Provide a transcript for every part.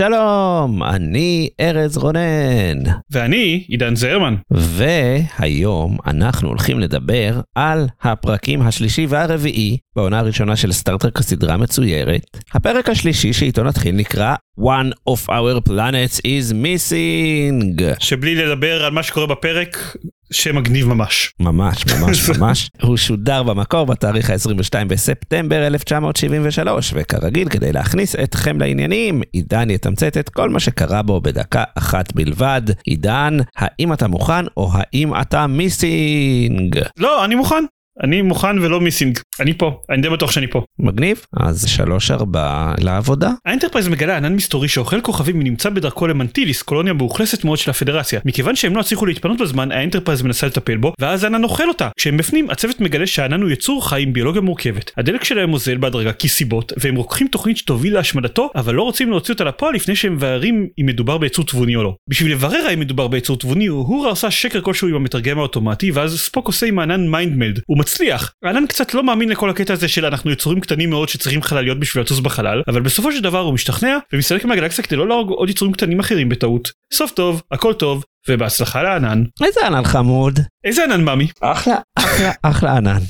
שלום, אני ארז רונן, ואני עידן זרמן. והיום אנחנו הולכים לדבר על הפרקים השלישי והרביעי בעונה הראשונה של סטארטרק הסדרה מצוירת. הפרק השלישי שאיתו נתחיל נקרא One of our planets is missing. שבלי לדבר על מה שקורה בפרק, שמגניב ממש. ממש ממש ממש. הוא שודר במקור בתאריך ה-22 בספטמבר 1973, וכרגיל כדי להכניס אתכם לעניינים, עידן יתמצת את כל מה שקרה בו בדקה אחת בלבד. עידן, האם אתה מוכן או האם אתה מיסינג? לא, אני מוכן. אני מוכן ולא missing, אני פה, אני די בטוח שאני פה. מגניב, אז שלוש ארבע לעבודה. האנטרפרייז מגלה ענן מסתורי שאוכל כוכבים ונמצא בדרכו למנטיליס, קולוניה מאוכלסת מאוד של הפדרציה. מכיוון שהם לא הצליחו להתפנות בזמן, האנטרפרייז מנסה לטפל בו, ואז הענן אוכל אותה. כשהם בפנים, הצוות מגלה שהענן הוא יצור חי עם ביולוגיה מורכבת. הדלק שלהם אוזל בהדרגה כסיבות, והם רוקחים תוכנית שתוביל להשמדתו, אבל לא רוצים להוציא אותה לפועל לפני שהם מבררים אם מדובר ביצור תבוני או לא. בשביל לברר האם מדובר ביצור תבוני, הוא עושה שקר כלשהו עם המתרגם האוטומטי, ואז ספוק עושה עם הענן mind meld. הוא מצליח. הענן קצת לא מאמין לכל הקטע הזה של אנחנו יצורים קטנים מאוד שצריכים חלליות בשביל לטוס בחלל, אבל בסופו של דבר הוא משתכנע ומסתלק מהגלקסיה כדי לא להרוג עוד יצורים קטנים אחרים בטעות. סוף טוב, הכל טוב, ובהצלחה לענן. איזה ענן חמוד. איזה ענן מאמי? אחלה, אחלה, אחלה ענן.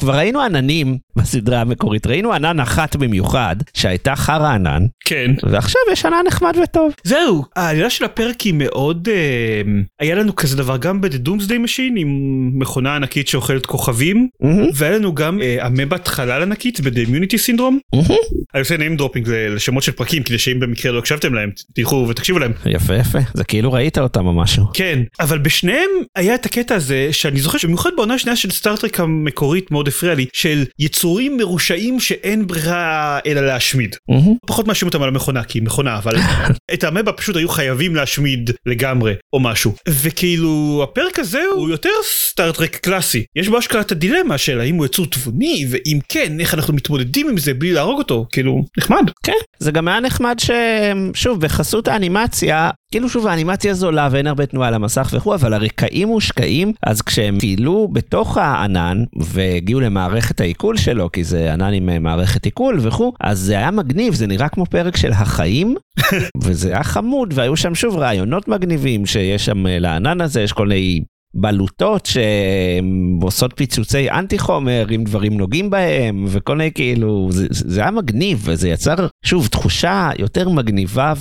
כבר ראינו עננים בסדרה המקורית, ראינו ענן אחת במיוחד, שהייתה חרא ענן. כן. ועכשיו יש ענן נחמד וטוב. זהו, העלילה של הפרק היא מאוד... אה, היה לנו כזה דבר גם Doomsday Machine עם מכונה ענקית שאוכלת כוכבים, מהמם, והיה לנו גם אה, אמבת חלל ענקית ב-The Immunity Syndrome. אני עושה name dropping לשמות של פרקים כדי שאם במקרה לא הקשבתם להם תלכו ותקשיבו להם. יפה יפה, זה כאילו ראית אותם או משהו. כן, אבל בשניהם היה את הקטע הזה שאני זוכר שבמיוחד בעונה השנייה של סטארטרק המקורית מאוד הפריע לי, של יצורים מרושעים שאין ברירה אלא להשמיד. מהמם. פחות מאשים אותם על המכונה כי היא מכונה אבל את המבה פשוט היו חייבים להשמיד לגמרי או משהו וכאילו הפרק הזה הוא יותר סטארטרק קלאסי יש בו את הדילמה של האם הוא יצור תבוני ואם כן איך אנחנו מתמודדים עם זה בלי להרוג אותו כאילו נחמד. כן, זה גם היה נחמד ששוב בחסות האנימציה, כאילו שוב האנימציה זולה ואין הרבה תנועה על המסך וכו', אבל הרקעים מושקעים, אז כשהם טיילו בתוך הענן והגיעו למערכת העיכול שלו, כי זה ענן עם אה, מערכת עיכול וכו', אז זה היה מגניב, זה נראה כמו פרק של החיים, וזה היה חמוד, והיו שם שוב רעיונות מגניבים שיש שם אה, לענן הזה, יש כל מיני... בלוטות שעושות פיצוצי אנטי חומר עם דברים נוגעים בהם וכל מיני כאילו זה, זה היה מגניב וזה יצר שוב תחושה יותר מגניבה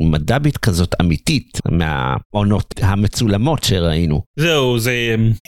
ומד"בית כזאת אמיתית מהעונות המצולמות שראינו. זהו זה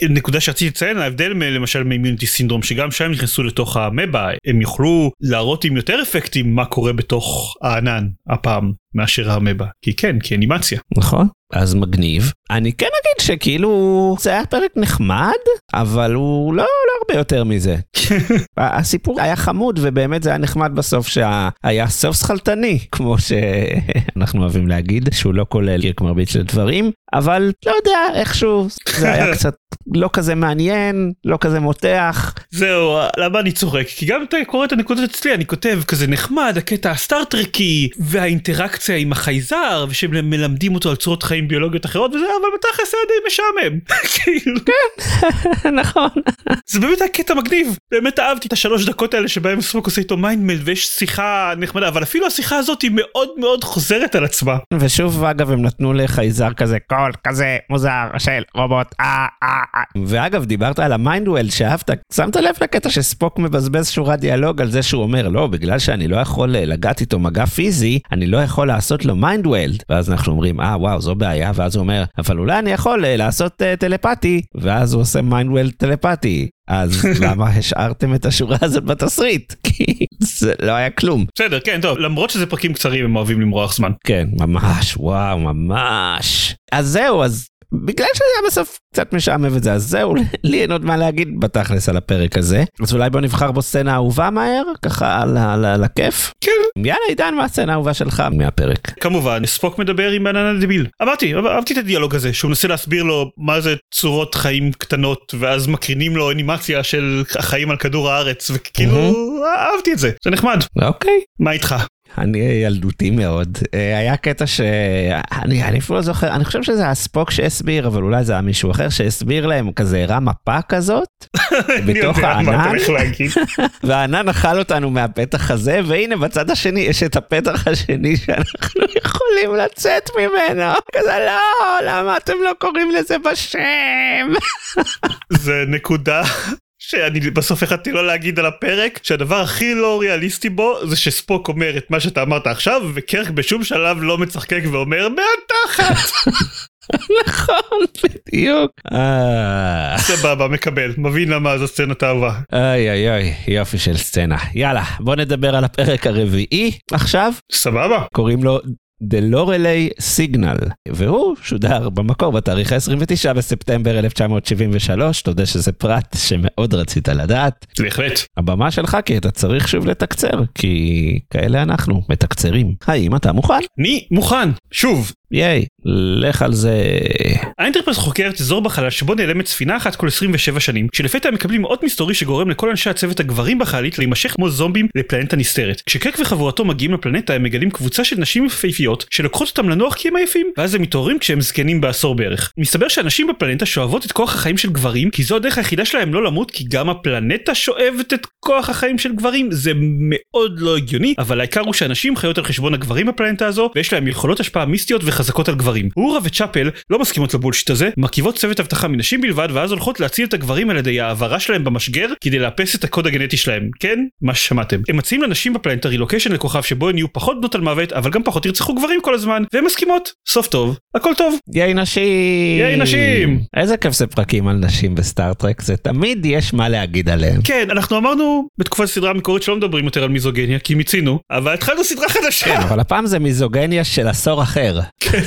אה, נקודה שרציתי לציין ההבדל מ- למשל מאימיוניטי סינדרום שגם שם נכנסו לתוך המבה הם יוכלו להראות עם יותר אפקטים מה קורה בתוך הענן הפעם מאשר המבה כי כן כי אנימציה. נכון? אז מגניב. אני כן אגיד שכאילו זה היה פרק נחמד אבל הוא לא, לא הרבה יותר מזה. הסיפור היה חמוד ובאמת זה היה נחמד בסוף שהיה סוף שכלתני כמו שאנחנו אוהבים להגיד שהוא לא כולל קירק מרביץ של דברים אבל לא יודע איכשהו זה היה קצת לא כזה מעניין לא כזה מותח זהו למה אני צוחק? כי גם אתה קורא את הנקודות אצלי אני כותב כזה נחמד הקטע הסטארטרקי והאינטראקציה עם החייזר ושמלמדים אותו על צורות חיים ביולוגיות אחרות וזה אבל בתכלס היה די משעמם. כאילו, נכון. זה באמת היה קטע מגניב. באמת אהבתי את השלוש דקות האלה שבהם ספוק עושה איתו mind meld ויש שיחה נחמדה אבל אפילו השיחה הזאת היא מאוד מאוד חוזרת על עצמה. ושוב אגב הם נתנו לחייזר כזה קול כזה מוזר של רובוט. אה אה אה. ואגב דיברת על ה mind meld שאהבת. שמת לב לקטע. שספוק מבזבז שורת דיאלוג על זה שהוא אומר לא בגלל שאני לא יכול אה, לגעת איתו מגע פיזי אני לא יכול לעשות לו mind meld ואז אנחנו אומרים אה וואו זו בעיה. ואז הוא אומר אבל אולי אני יכול אה, לעשות אה, טלפתי. ואז הוא עושה mind meld טלפתי. אז למה השארתם את השורה הזאת בתסריט? כי זה לא היה כלום. בסדר כן טוב למרות שזה פרקים קצרים הם אוהבים למרוח זמן. כן, ממש, וואו, ממש. אז זהו, אז בגלל שזה היה בסוף קצת משעמם את זה, אז זהו, לי אין עוד מה להגיד בתכלס על הפרק הזה. אז אולי בוא נבחר בו סצנה אהובה מהר, ככה על הכיף. כן. יאללה, עידן, מה הסצנה האהובה שלך מהפרק? כמובן ספוק מדבר עם בננה דביל אמרתי אהבתי את הדיאלוג הזה שהוא מנסה להסביר לו מה זה צורות חיים קטנות ואז מקרינים לו אנימציה של החיים על כדור הארץ וכאילו אהבתי את זה זה נחמד אוקיי. מה איתך אני ילדותי מאוד. אה, היה קטע שאני אני אפילו לא זוכר, אני חושב שזה הספוק שהסביר, אבל אולי זה היה מישהו אחר שהסביר להם כזה הראה מפה כזאת, בתוך הענן. והענן אכל אותנו מהפתח הזה, והנה בצד השני יש את הפתח השני שאנחנו יכולים לצאת ממנו. כזה לא, למה אתם לא קוראים לזה בשם? זה נקודה שאני בסוף החלטתי לא להגיד על הפרק שהדבר הכי לא ריאליסטי בו זה שספוק אומר את מה שאתה אמרת עכשיו וקרק בשום שלב לא מצחקק ואומר מהתחת נכון, בדיוק. אה, סבבה מקבל מבין למה זו סצנת אהבה. אוי אוי אוי, יופי של סצנה. יאללה, בוא נדבר על הפרק הרביעי עכשיו. סבבה קוראים לו The Lorelei Signal, והוא שודר במקור בתאריך ה-29 בספטמבר 1973, אתה יודע שזה פרט שמאוד רצית לדעת. בהחלט הבמה שלך כי אתה צריך שוב לתקצר, כי כאלה אנחנו, מתקצרים. האם אתה מוכן? אני מוכן שוב ייי, לך על זה. האינטרפרס חוקרת אזור בחלל שבו נעלמת ספינה אחת כל 27 שנים, כשלפתע הם מקבלים אות מסתורי שגורם לכל אנשי הצוות הגברים בחללית להימשך כמו זומבים לפלנטה נסתרת. כשקרק וחבורתו מגיעים לפלנטה הם מגלים קבוצה של נשים יפהפיות שלוקחות אותם לנוח כי הם עייפים, ואז הם מתעוררים כשהם זקנים בעשור בערך. מסתבר שהנשים בפלנטה שואבות את כוח החיים של גברים, כי זו הדרך היחידה שלהם לא למות, כי גם הפלנטה שואבת את כוח החיים של גברים, זה מאוד לא הגיוני, אבל העיקר הוא שהנשים חיות על חשבון הגברים בפלנטה הזו, ויש להם יכולות השפעה מיסטיות וחזקות על גברים. אורה וצ'אפל לא מסכימות לבולשיט הזה, מרכיבות צוות אבטחה מנשים בלבד, ואז הולכות להציל את הגברים על ידי העברה שלהם במשגר, כדי לאפס את הקוד הגנטי שלהם. כן? מה ששמעתם. הם מציעים לנשים בפלנטה רילוקיישן לכוכב שבו הן יהיו פחות בנות על מוות, אבל גם פחות ירצחו גברים כל הזמן, והן מסכימות. סוף טוב, הכל טוב. ייי נשים! ייי נשים! איזה כיף זה פרקים על נשים בסטארט-טרק, זה תמיד יש מה להגיד עליהם. כן, אנחנו אמרנו בתקופת הסדרה המקורית שלא מדברים יותר על מיזוגניה, כי מיצינו, אבל התחלנו סדרה חדשה. כן, אבל הפעם זה מיזוגניה של עשור אחר.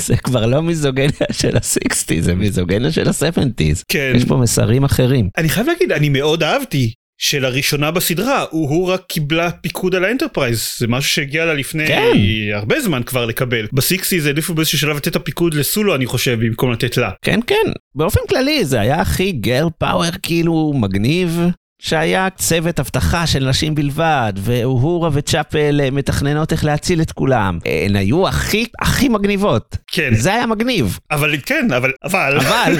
זה כבר לא מיזוגניה של ה-60, זה מיזוגניה של ה-70's. כן. יש פה מסרים אחרים. אני חייב להגיד, אני מאוד אהבתי שלראשונה בסדרה אוהורה קיבלה פיקוד על האנטרפרייז זה משהו שהגיע לה לפני כן. הרבה זמן כבר לקבל ב sixties העדיפו באיזשהו שלב לתת את הפיקוד לסולו אני חושב במקום לתת לה כן, כן, באופן כללי זה היה הכי girl power כאילו מגניב. שהיה צוות אבטחה של נשים בלבד, ואוהורה וצ'אפל אה, מתכננות איך להציל את כולם. הן היו הכי הכי מגניבות. כן זה היה מגניב. אבל כן אבל אבל אבל,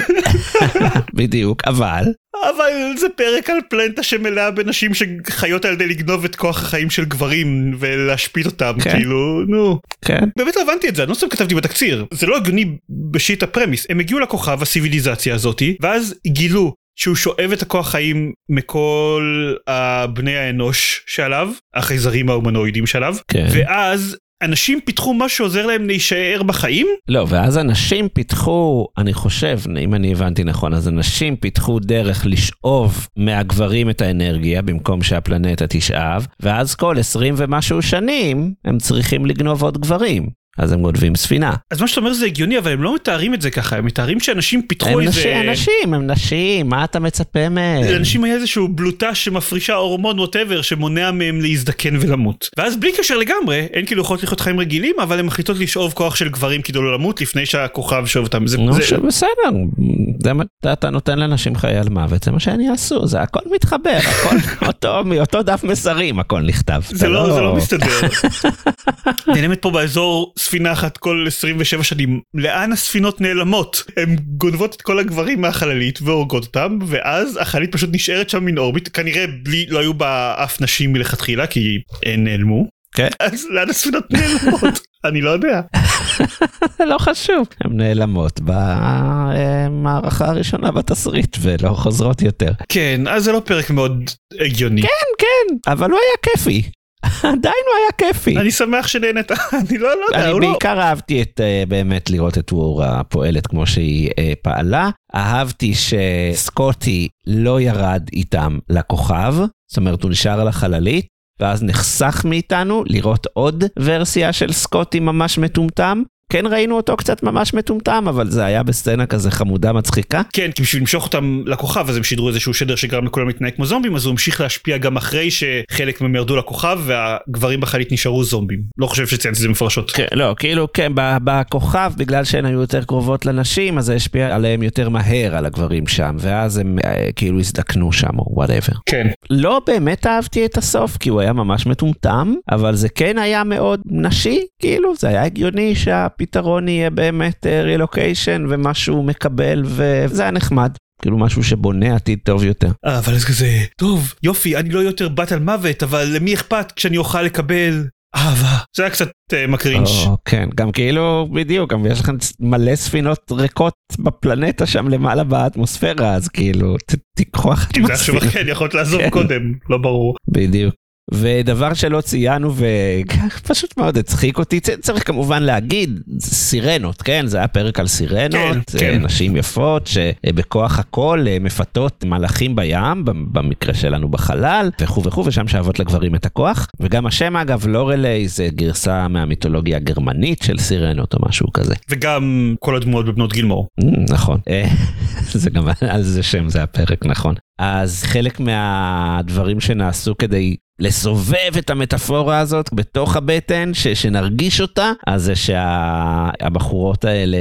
בדיוק, אבל, אבל זה פרק על פלנטה שמלאה בנשים שחיות על ידי לגנוב את כוח החיים של גברים ולהשפיט אותם כן. כאילו נו כן. באמת לא הבנתי את זה אני לא סתם כתבתי בתקציר זה לא הגיוני בשיט הפרמיס הם הגיעו לכוכב הסיביליזציה הזאתי ואז גילו שהוא שואב את הכוח חיים מכל הבני האנוש שעליו החייזרים ההומנואידים שעליו כן. ואז אנשים פיתחו משהו שעוזר להם להישאר בחיים לא, ואז אנשים פיתחו, אני חושב, אם אני הבנתי נכון, אז אנשים פיתחו דרך לשאוב מהגברים את האנרגיה במקום שהפלנטה תשאב, ואז כל 20 ומשהו שנים הם צריכים לגנוב עוד גברים. אז הם גונבים ספינה. אז מה שאתה אומר זה הגיוני אבל הם לא מתארים את זה ככה הם מתארים שאנשים פיתחו הם איזה נשים, אנשים, הם נשים, מה אתה מצפה מהם? לאנשים היה איזשהו בלוטה שמפרישה הורמון ווטאבר שמונע מהם להזדקן ולמות. ואז בלי קשר לגמרי, הן כאילו יכולות לחיות חיים רגילים, אבל הן מחליטות לשאוב כוח של גברים כדי לא למות לפני שהכוכב שואב אותם. זה, נו, זה, שבסדר, זה מה, אתה- נותן לאנשים חיי על מוות, זה מה שהם יעשו, זה הכל מתחבר, הכל אותו, מאותו דף מסרים הכל נכתב. זה אתה לא, זה לא מסתדר. נעלמת פה באזור ספינה אחת כל 27 שנים. לאן הספינות נעלמות? הן גונבות את כל הגברים מהחללית והורגות אותם, ואז החללית פשוט נשארת שם מן אורביט, כנראה בלי, לא היו בה אף נשים מלכתחילה, כי הן נעלמו. כן. אז לאן הספינות נעלמות? אני לא יודע. לא חשוב. הן נעלמות במערכה הראשונה בתסריט ולא חוזרות יותר. כן, אז זה לא פרק מאוד הגיוני. כן, כן, אבל הוא היה כיפי. עדיין הוא היה כיפי. אני שמח שנהנית, אני לא לא יודע, אני הוא לא... בעיקר אהבתי את אה, באמת לראות את וורה פועלת כמו שהיא אה, פעלה. אהבתי שסקוטי לא ירד איתם לכוכב, זאת אומרת הוא נשאר על החללית, ואז נחסך מאיתנו לראות עוד ורסיה של סקוטי ממש מטומטם. כן ראינו אותו קצת ממש מטומטם, אבל זה היה בסצנה כזה חמודה מצחיקה. כן, כי בשביל למשוך אותם לכוכב אז הם שידרו איזשהו שדר שגרם לכולם להתנהג כמו זומבים, אז הוא המשיך להשפיע גם אחרי שחלק מהם ירדו לכוכב והגברים בחללית נשארו זומבים. לא חושב שציינתי את זה מפורשות. כן, לא, כאילו, כן, בכוכב, בגלל שהן היו יותר קרובות לנשים, אז זה השפיע עליהם יותר מהר, על הגברים שם, ואז הם אה, כאילו הזדקנו שם, או whatever. כן. לא באמת אהבתי את הסוף, כי הוא היה ממש מטומטם, אבל זה כן היה מאוד נשי, כאילו, זה היה הגיוני שהפתרון יהיה באמת רילוקיישן ומה שהוא מקבל, וזה היה נחמד. כאילו משהו שבונה עתיד טוב יותר. אה, אבל זה כזה, טוב, יופי, אני לא יותר בת על מוות, אבל למי אכפת כשאני אוכל לקבל אהבה. זה היה קצת אה, מקרינץ'. או, כן, גם כאילו, בדיוק, גם יש לכם מלא ספינות ריקות בפלנטה שם למעלה באטמוספירה, אז כאילו, ת- תיקחו אחת אם זה היה מהספינות. כן, יכולת לעזוב כן. קודם, לא ברור. בדיוק. ודבר שלא ציינו ופשוט מאוד הצחיק אותי, צריך כמובן להגיד, סירנות, כן? זה היה פרק על סירנות, כן, אה, כן. נשים יפות שבכוח הכל אה, מפתות מלאכים בים, במקרה שלנו בחלל, וכו' וכו', ושם שאבות לגברים את הכוח. וגם השם אגב, לורלי זה גרסה מהמיתולוגיה הגרמנית של סירנות או משהו כזה. וגם כל הדמויות בבנות גילמור. Mm, נכון, אה, זה גם על זה שם זה הפרק, נכון. אז חלק מהדברים שנעשו כדי לסובב את המטאפורה הזאת בתוך הבטן, ש, שנרגיש אותה, אז זה שהבחורות האלה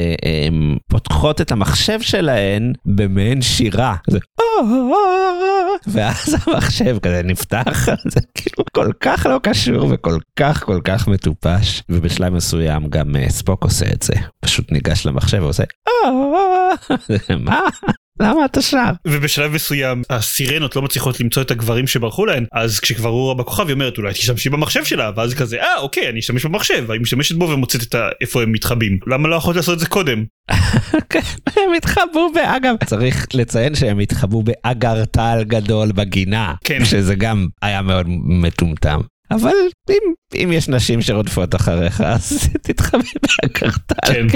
הם פותחות את המחשב שלהן במעין שירה. זה ואז המחשב כזה נפתח, זה כאילו כל כך לא קשור וכל כך כל כך מטופש. ובשלב מסוים גם אה, ספוק עושה את זה, פשוט ניגש למחשב ועושה מה? למה אתה שר? ובשלב מסוים הסירנות לא מצליחות למצוא את הגברים שברחו להן, אז כשכבר אורה בכוכב היא אומרת אולי תשתמשי במחשב שלה, ואז כזה אה אוקיי אני אשתמש במחשב, והיא משתמשת בו ומוצאת את ה... איפה הם מתחבאים. למה לא יכולת לעשות את זה קודם? כן, הם התחבאו באגב, צריך לציין שהם התחבאו באגר טל גדול בגינה, כן. שזה גם היה מאוד מטומטם. אבל אם, אם יש נשים שרודפות אחריך, אז תתחבא באגר טל. כן.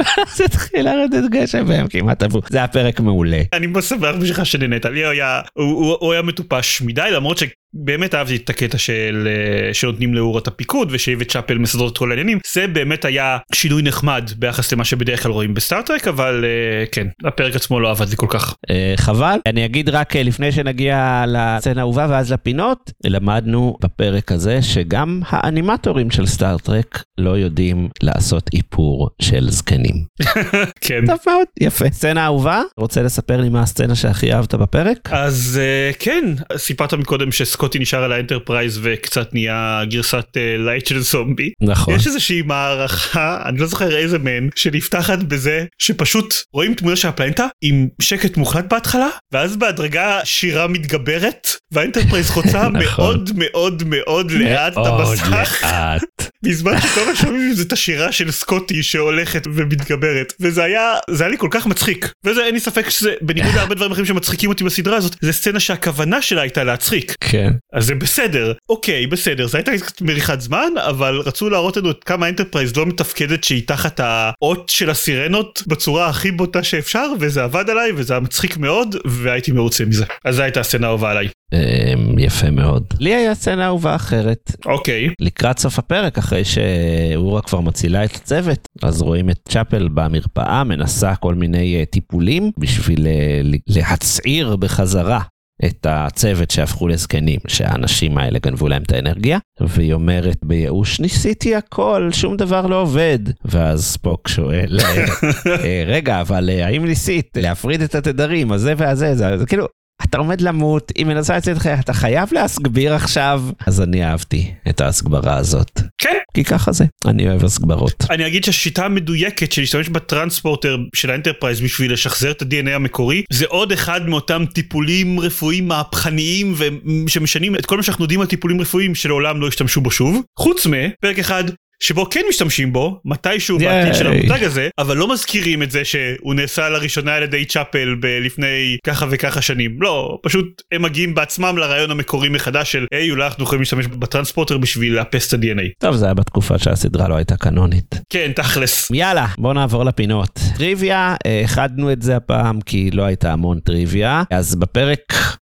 ואז התחיל לרדת גשם והם כמעט עברו. זה היה פרק מעולה. אני שמח בשבילך שנהנית, לי היה, הוא, הוא, הוא היה מטופש מדי למרות שבאמת אהבתי את הקטע של אה, שנותנים לאורה את הפיקוד ושאיבט צ'אפל מסדרות את כל העניינים, זה באמת היה שינוי נחמד ביחס למה שבדרך כלל רואים בסטארטרק אבל אה, כן, הפרק עצמו לא עבד לי כל כך. אה, חבל. אני אגיד רק לפני שנגיע לסצנה האהובה ואז לפינות, למדנו בפרק הזה שגם האנימטורים של סטארט-טרק לא יודעים לעשות איפור של זקנים. כן. טוב מאוד, יפה. סצנה אהובה? רוצה לספר לי מה הסצנה שהכי אהבת בפרק? אז כן, סיפרת מקודם שסקוטי נשאר על האנטרפרייז וקצת נהיה גרסת אה, lite של זומבי. נכון. יש איזושהי מערכה, אני לא זוכר איזה מהן, שנפתחת בזה שפשוט רואים תמונה של הפלנטה עם שקט מוחלט בהתחלה, ואז בהדרגה שירה מתגברת, והאנטרפרייז חוצה נכון. מאוד מאוד מאוד לאט את מאוד המסך, לאט. בזמן שכל מה שומעים זה את השירה של סקוטי שהולכת ומתגברת, וזה היה, זה היה לי כל כך מצחיק, וזה אין לי ספק שזה, בניגוד להרבה דברים אחרים שמצחיקים אותי בסדרה הזאת, זה סצנה שהכוונה שלה הייתה להצחיק. כן. אז זה בסדר, אוקיי בסדר, זה הייתה קצת מריחת זמן, אבל רצו להראות לנו כמה האנטרפרייז לא מתפקדת שהיא תחת האות של הסירנות בצורה הכי בוטה שאפשר, וזה עבד עליי וזה היה מצחיק מאוד, והייתי מרוצה מזה. אז זו הייתה הסצנה האהובה עליי. אמ, יפה מאוד. לי היה סצנה אהובה אחרת. אוקיי, לקראת סוף הפרק, אחרי שאורה כבר מצילה את הצוות, אז רואים את צ'אפל במרפאה, מנסה כל מיני אה, טיפולים בשביל אה, להצעיר בחזרה. את הצוות שהפכו לזקנים, שהאנשים האלה גנבו להם את האנרגיה, והיא אומרת בייאוש, ניסיתי הכל, שום דבר לא עובד. ואז ספוק שואל, "אה, רגע, אבל האם ניסית להפריד את התדרים, הזה והזה, זה, זה כאילו, אתה עומד למות, היא מנסה לצאת לך, אתה חייב להסגביר עכשיו. אז אני אהבתי את ההסגברה הזאת. כן. כי ככה זה, אני אוהב הסגברות. אני אגיד שהשיטה המדויקת של להשתמש ב transporter של האנטרפרייז בשביל לשחזר את ה-DNA המקורי זה עוד אחד מאותם טיפולים רפואיים מהפכניים ו- שמשנים את כל מה שאנחנו יודעים על טיפולים רפואיים שלעולם לא השתמשו בו שוב חוץ מפרק אחד שבו כן משתמשים בו מתישהו ייי. בעתיד של המותג הזה אבל לא מזכירים את זה שהוא נעשה לראשונה על ידי צ'אפל ב- לפני ככה וככה שנים לא פשוט הם מגיעים בעצמם לרעיון המקורי מחדש של היי אולי אנחנו יכולים להשתמש ב transporter בשביל לאפס את ה-DNA טוב, זה היה בתקופה שהסדרה לא הייתה קנונית. כן תכלס יאללה, בוא נעבור לפינות. טריוויה, אה, איחדנו את זה הפעם כי לא הייתה המון טריוויה, אז בפרק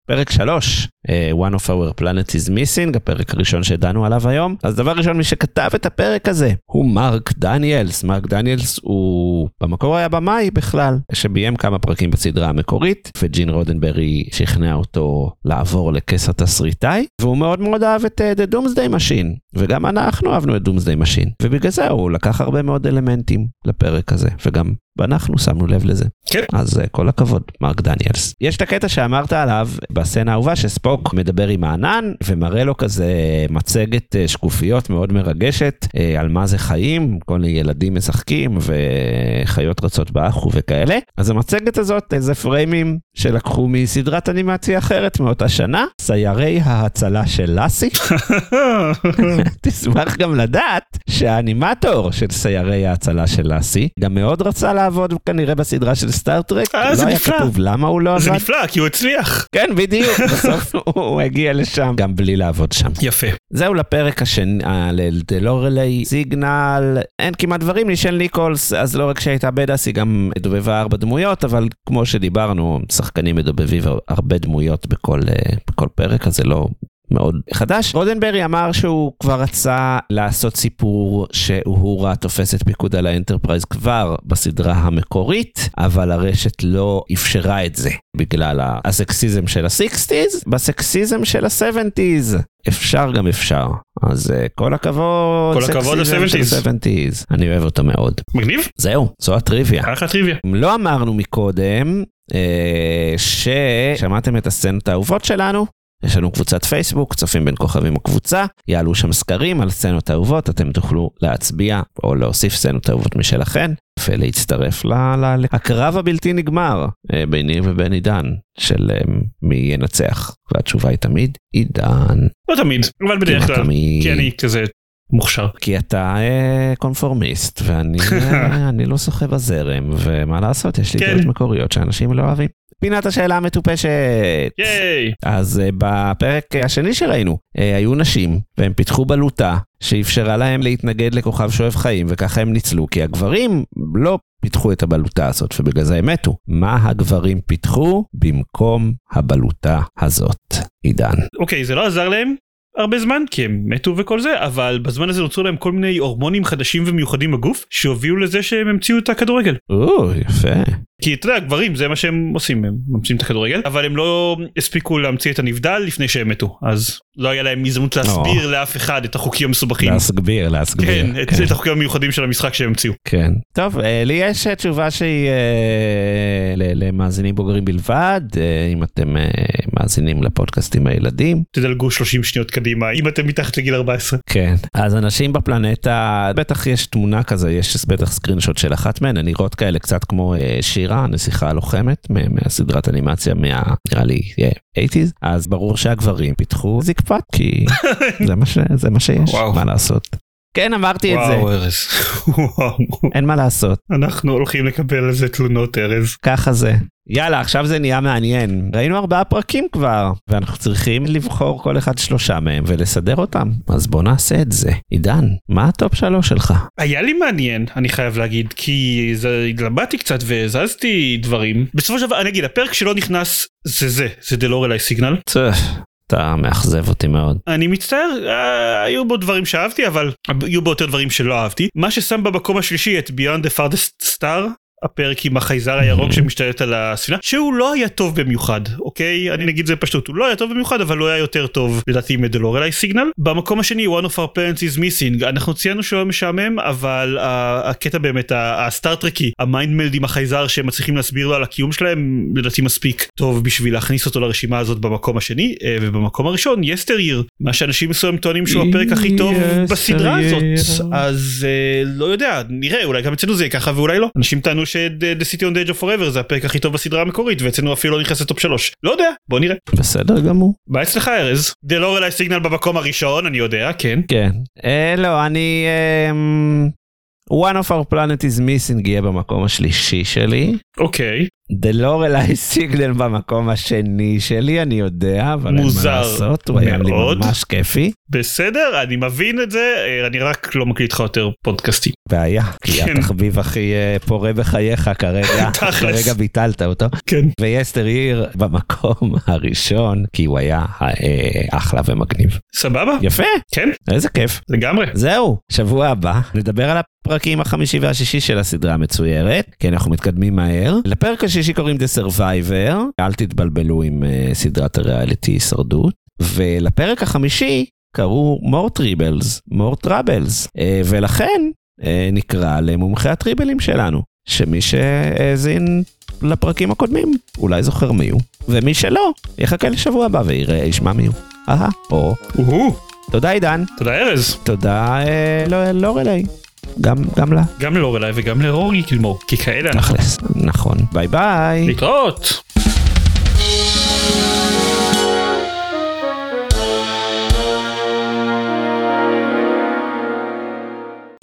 פרק 3, uh, One of our planet is missing, הפרק הראשון שדנו עליו היום. אז דבר ראשון, מי שכתב את הפרק הזה הוא מרק דניאלס. מרק דניאלס הוא במקור היה במאי בכלל, שביים כמה פרקים בסדרה המקורית, וג'ין רודנברי שכנע אותו לעבור לכס התסריטאי, והוא מאוד מאוד אהב את uh, The Doomsday Machine, וגם אנחנו אהבנו את Doomsday Machine, ובגלל זה הוא לקח הרבה מאוד אלמנטים לפרק הזה, וגם ואנחנו שמנו לב לזה. כן. אז uh, כל הכבוד, מרק דניאלס. יש את הקטע שאמרת עליו בסצנה האהובה שספוק מדבר עם הענן ומראה לו כזה מצגת uh, שקופיות מאוד מרגשת uh, על מה זה חיים, כל מיני ילדים משחקים וחיות רצות באחו וכאלה. אז המצגת הזאת זה פריימים שלקחו מסדרת אנימציה אחרת מאותה שנה, סיירי ההצלה של לאסי. תשמח גם לדעת שהאנימטור של סיירי ההצלה של לאסי גם מאוד רצה לעבוד כנראה בסדרה של סטארטרק, אה, זה לא היה נפלא. כתוב למה הוא לא זה עבד. נפלא כי הוא הצליח. כן, בדיוק, בסוף הוא הגיע לשם גם בלי לעבוד שם. יפה. זהו לפרק השני, אה, לדלורלי Signal, אין כמעט דברים נישל ניקולס, אז לא רק שהייתה badass, היא גם דובבה ארבע דמויות, אבל כמו שדיברנו, שחקנים מדובבים הרבה דמויות בכל, אה, בכל פרק, אז זה לא מאוד חדש. רודנברי אמר שהוא כבר רצה לעשות סיפור שאוהורה תופסת פיקוד על האנטרפרייז כבר בסדרה המקורית, אבל הרשת לא אפשרה את זה בגלל הסקסיזם של ה-60's, בסקסיזם של ה-70's. אפשר גם אפשר. אז uh, כל הכבוד, כל הכבוד סקסיזם של ל-70's. ה-70's. אני אוהב אותו מאוד. מגניב? זהו, זו הטריוויה. אחלה טריוויה. לא אמרנו מקודם אה, ששמעתם את הסצנות האהובות שלנו. יש לנו קבוצת פייסבוק, צופים בין כוכבים הקבוצה, יעלו שם סקרים על סצנות אהובות, אתם תוכלו להצביע או להוסיף סצנות אהובות משלכן ולהצטרף לקרב הבלתי נגמר אה, ביני ובין עידן של אה, מי ינצח. והתשובה היא תמיד עידן. לא תמיד, אבל בדרך כלל. כי אני כזה מוכשר. כי אתה אה, קונפורמיסט ואני אה, אני לא שוחה בזרם ומה לעשות יש לי כן. דעות מקוריות שאנשים לא אוהבים. פינת השאלה המטופשת. ייי. אז אה, בפרק השני שראינו אה, היו נשים והם פיתחו בלוטה שאפשרה להם להתנגד לכוכב שואב חיים וככה הם ניצלו כי הגברים לא פיתחו את הבלוטה הזאת ובגלל זה הם מתו. מה הגברים פיתחו במקום הבלוטה הזאת? עידן. אוקיי זה לא עזר להם הרבה זמן כי הם מתו וכל זה אבל בזמן הזה נוצרו להם כל מיני הורמונים חדשים ומיוחדים בגוף שהובילו לזה שהם המציאו את הכדורגל. או יפה. כי אתה יודע גברים זה מה שהם עושים הם ממציאים את הכדורגל אבל הם לא הספיקו להמציא את הנבדל לפני שהם מתו אז לא היה להם הזדמנות להסביר לאף אחד את החוקים המסובכים. להסביר להסביר. כן, את, את החוקים המיוחדים של המשחק שהם המציאו. כן. טוב, אה, לי יש אה, תשובה שהיא אה, למאזינים בוגרים בלבד, אה, אם אתם אה, מאזינים לפודקאסטים הילדים. תדלגו 30 שניות קדימה אם אתם מתחת לגיל 14. כן. אז אנשים בפלנטה, בטח יש תמונה כזה, יש בטח סקרינשוט של אחת מהן, הן נראות כאלה קצת כמו אה, שירה, הנסיכה הלוחמת, מה- מהסדרת אנימציה, מה... נראה לי, yeah, 80's, אז ברור שהגברים פיתחו זקפת, כי זה מה, שיש. מה לעשות. כן, אמרתי את זה, וואו ארז. וואו. אין מה לעשות. אנחנו הולכים לקבל על זה תלונות ארז. ככה זה. יאללה, עכשיו זה נהיה מעניין. ראינו ארבעה פרקים כבר, ואנחנו צריכים לבחור כל אחד שלושה מהם ולסדר אותם. אז בוא נעשה את זה. עידן, מה ה top שלוש שלך? היה לי מעניין אני חייב להגיד כי זה התלבטתי קצת והזזתי דברים בסופו של דבר אני אגיד הפרק שלא נכנס זה זה זה The Lorelei Signal אתה מאכזב אותי מאוד. אני מצטער אה, היו בו דברים שאהבתי אבל היו בו יותר דברים שלא אהבתי מה ששם במקום השלישי את Beyond the Farthest Star הפרק עם החייזר הירוק שמשתלט על הספינה שהוא לא היה טוב במיוחד אוקיי? אני נגיד זה פשוט הוא לא היה טוב במיוחד אבל הוא היה יותר טוב לדעתי מ The Lorelei Signal. במקום השני One of Our Planets Is Missing. אנחנו ציינו שהוא היה משעמם אבל ה- הקטע באמת הסטארטרקי ה mind meld עם החייזר שהם מצליחים להסביר לו על הקיום שלהם לדעתי מספיק טוב בשביל להכניס אותו לרשימה הזאת במקום השני אה, ובמקום הראשון Yesteryear. מה שאנשים מסוימים טוענים שהוא הפרק הכי טוב. בסדרה הזאת. אז אה, לא יודע נראה אולי גם אצלנו זה יהיה ככה ואולי לא. אנשים טענו ש- The City on the Edge of Forever זה הפרק הכי טוב בסדרה המקורית ואצלנו אפילו לא נכנס לטופ שלוש לא יודע בוא נראה בסדר גמור. מה אצלך ארז? דלורלי סיגנל במקום הראשון אני יודע כן כן. אה, לא, אני... אמ, One of our planet is missing יהיה במקום השלישי שלי. אוקיי דלורלי סיגנל במקום השני שלי, אני יודע, אבל אין מה לעשות, הוא היה לי. ממש כיפי. בסדר אני מבין את זה אה, אני רק לא מקליט לך יותר פודקאסטים. בעיה, כי כן. התחביב הכי אה, פורה בחייך כרגע. כרגע ביטלת אותו. כן. ויסטר עיר במקום הראשון, כי הוא היה אה, אחלה ומגניב. סבבה יפה, כן איזה כיף. לגמרי. זהו, שבוע הבא נדבר על הפרקים החמישי והשישי של הסדרה המצוירת, כי אנחנו מתקדמים מהר. לפרק השישי קוראים The Survivor, אל תתבלבלו עם uh, סדרת הריאליטי הישרדות. ולפרק החמישי קראו More Tribbles, More Troubles, uh, ולכן uh, נקרא למומחי הטריבלים שלנו, שמי שהאזין לפרקים הקודמים אולי זוכר מי הוא, ומי שלא יחכה לשבוע הבא ויראה, ישמע מי הוא. אהה, או. תודה עידן. תודה ארז. תודה לא- לורלי. גם, גם לה. גם ללורלי וגם לרורי גילמור כי כאלה אנחנו. נכון. ביי ביי. להתראות.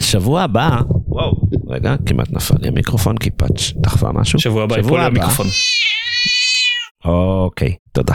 שבוע הבא, וואו, רגע, כמעט נפל לי המיקרופון כי פאץ' דחפה משהו. שבוע הבא יפול לי המיקרופון. אוקיי, תודה.